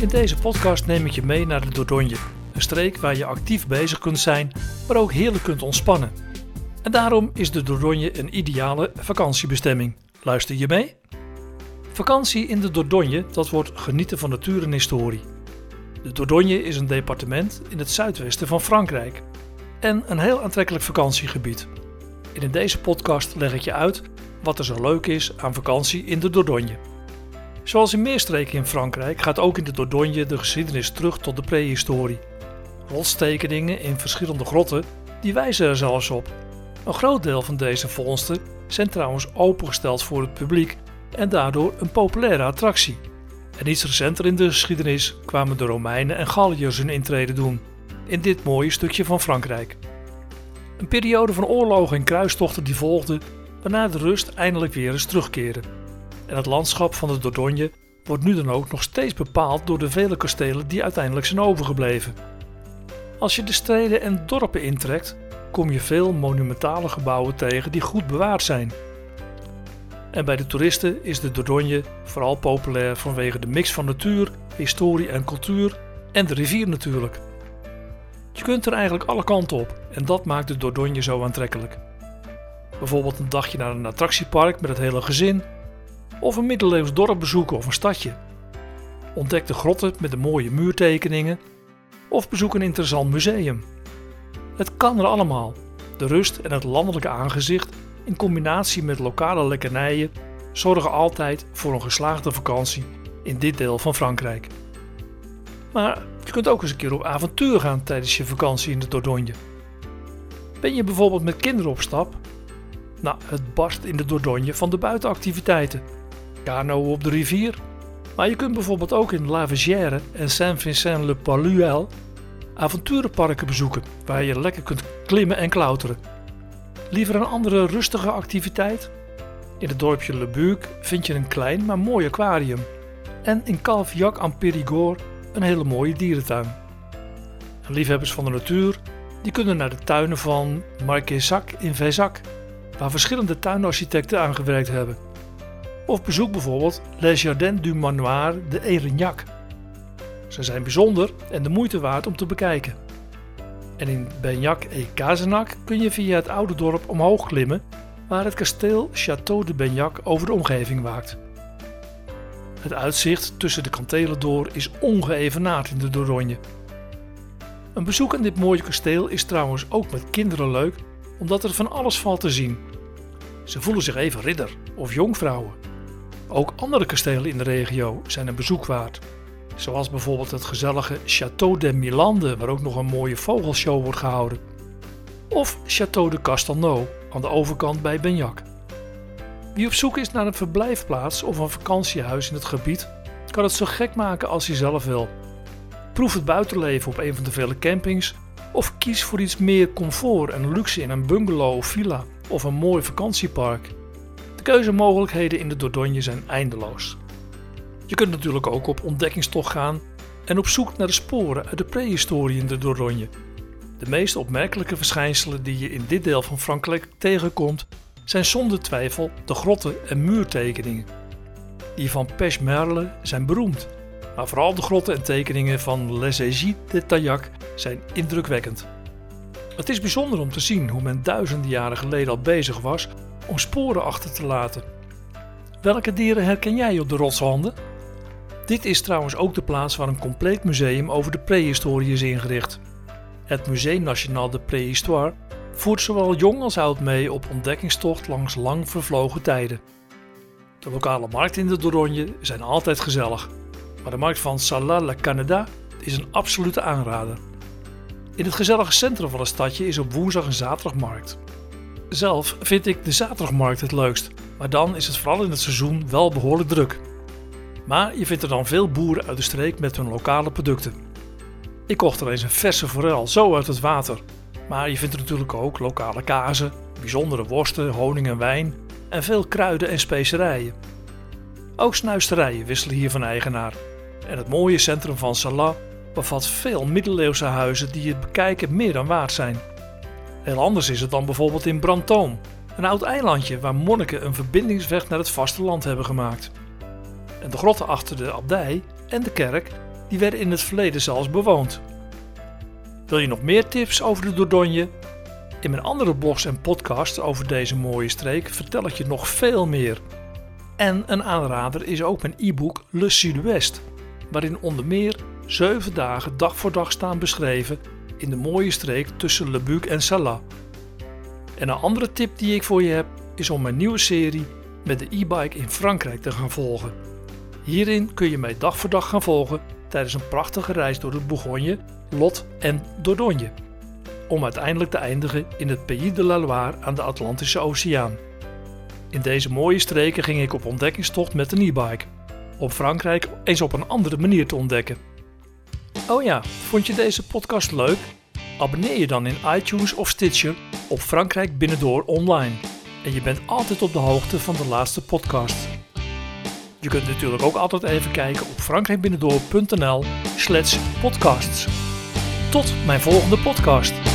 In deze podcast neem ik je mee naar de Dordogne, een streek waar je actief bezig kunt zijn, maar ook heerlijk kunt ontspannen. En daarom is de Dordogne een ideale vakantiebestemming. Luister je mee? Vakantie in de Dordogne, dat wordt genieten van natuur en historie. De Dordogne is een departement in het zuidwesten van Frankrijk en een heel aantrekkelijk vakantiegebied. En in deze podcast leg ik je uit wat er zo leuk is aan vakantie in de Dordogne. Zoals in meer streken in Frankrijk gaat ook in de Dordogne de geschiedenis terug tot de prehistorie. Rotstekeningen in verschillende grotten die wijzen er zelfs op. Een groot deel van deze vondsten zijn trouwens opengesteld voor het publiek en daardoor een populaire attractie. En iets recenter in de geschiedenis kwamen de Romeinen en Galliërs hun intrede doen in dit mooie stukje van Frankrijk. Een periode van oorlogen en kruistochten die volgde, waarna de rust eindelijk weer eens terugkeerde. En het landschap van de Dordogne wordt nu dan ook nog steeds bepaald door de vele kastelen die uiteindelijk zijn overgebleven. Als je de steden en dorpen intrekt, kom je veel monumentale gebouwen tegen die goed bewaard zijn. En bij de toeristen is de Dordogne vooral populair vanwege de mix van natuur, historie en cultuur en de rivier natuurlijk. Je kunt er eigenlijk alle kanten op en dat maakt de Dordogne zo aantrekkelijk. Bijvoorbeeld een dagje naar een attractiepark met het hele gezin, of een middeleeuws dorp bezoeken of een stadje. Ontdek de grotten met de mooie muurtekeningen, of bezoek een interessant museum. Het kan er allemaal. De rust en het landelijke aangezicht in combinatie met lokale lekkernijen zorgen altijd voor een geslaagde vakantie in dit deel van Frankrijk. Maar je kunt ook eens een keer op avontuur gaan tijdens je vakantie in de Dordogne. Ben je bijvoorbeeld met kinderen op stap? Nou, het barst in de Dordogne van de buitenactiviteiten. Kano op de rivier. Maar je kunt bijvoorbeeld ook in La en Saint-Vincent-le-Paluel avonturenparken bezoeken waar je lekker kunt klimmen en klauteren. Liever een andere rustige activiteit? In het dorpje Le Buc vind je een klein maar mooi aquarium. En in Calviac en Périgord een hele mooie dierentuin. liefhebbers van de natuur die kunnen naar de tuinen van Marquesac in Vézac, waar verschillende tuinarchitecten aan gewerkt hebben. Of bezoek bijvoorbeeld Les Jardins du Manoir de Erignac. Ze zijn bijzonder en de moeite waard om te bekijken. En in Benjac et Cazenac kun je via het oude dorp omhoog klimmen, waar het kasteel Château de Benjac over de omgeving waakt. Het uitzicht tussen de kantelen door is ongeëvenaard in de Dordogne. Een bezoek aan dit mooie kasteel is trouwens ook met kinderen leuk, omdat er van alles valt te zien. Ze voelen zich even ridder of jongvrouwen. Ook andere kastelen in de regio zijn een bezoek waard. Zoals bijvoorbeeld het gezellige Château de Milande, waar ook nog een mooie vogelshow wordt gehouden. Of Château de Castelnau aan de overkant bij Benjac. Wie op zoek is naar een verblijfplaats of een vakantiehuis in het gebied, kan het zo gek maken als hij zelf wil. Proef het buitenleven op een van de vele campings of kies voor iets meer comfort en luxe in een bungalow of villa of een mooi vakantiepark. De keuzemogelijkheden in de Dordogne zijn eindeloos. Je kunt natuurlijk ook op ontdekkingstocht gaan en op zoek naar de sporen uit de prehistorie in de Dordogne. De meest opmerkelijke verschijnselen die je in dit deel van Frankrijk tegenkomt zijn zonder twijfel de grotten en muurtekeningen. Die van Pechmerle zijn beroemd, maar vooral de grotten en tekeningen van Les Aiguilles de Taillac zijn indrukwekkend. Het is bijzonder om te zien hoe men duizenden jaren geleden al bezig was om sporen achter te laten. Welke dieren herken jij op de rotswanden? Dit is trouwens ook de plaats waar een compleet museum over de prehistorie is ingericht. Het Musée National de Préhistoire voert zowel jong als oud mee op ontdekkingstocht langs lang vervlogen tijden. De lokale markten in de Dordogne zijn altijd gezellig, maar de markt van Salat-la-Canada is een absolute aanrader. In het gezellige centrum van het stadje is op woensdag en zaterdag markt. Zelf vind ik de zaterdagmarkt het leukst, maar dan is het vooral in het seizoen wel behoorlijk druk. Maar je vindt er dan veel boeren uit de streek met hun lokale producten. Ik kocht er eens een verse forel zo uit het water maar je vindt er natuurlijk ook lokale kazen, bijzondere worsten, honing en wijn en veel kruiden en specerijen. Ook snuisterijen wisselen hier van eigenaar. En het mooie centrum van Salat bevat veel middeleeuwse huizen die het bekijken meer dan waard zijn. Heel anders is het dan bijvoorbeeld in Brantôme, een oud eilandje waar monniken een verbindingsweg naar het vasteland hebben gemaakt. En de grotten achter de abdij en de kerk die werden in het verleden zelfs bewoond. Wil je nog meer tips over de Dordogne? In mijn andere blogs en podcasts over deze mooie streek vertel ik je nog veel meer. En een aanrader is ook mijn e-book Le Sud-Ouest, waarin onder meer 7 dagen dag voor dag staan beschreven in de mooie streek tussen Le Buc en Salat. En een andere tip die ik voor je heb is om mijn nieuwe serie met de e-bike in Frankrijk te gaan volgen. Hierin kun je mij dag voor dag gaan volgen tijdens een prachtige reis door de Bourgogne, Lot en Dordogne. Om uiteindelijk te eindigen in het Pays de la Loire aan de Atlantische Oceaan. In deze mooie streken ging ik op ontdekkingstocht met een e-bike. Om Frankrijk eens op een andere manier te ontdekken. Oh ja, vond je deze podcast leuk? Abonneer je dan in iTunes of Stitcher op Frankrijk Binnendoor online. En je bent altijd op de hoogte van de laatste podcast. Je kunt natuurlijk ook altijd even kijken op frankrijkbinnendoor.nl slash podcasts. Tot mijn volgende podcast.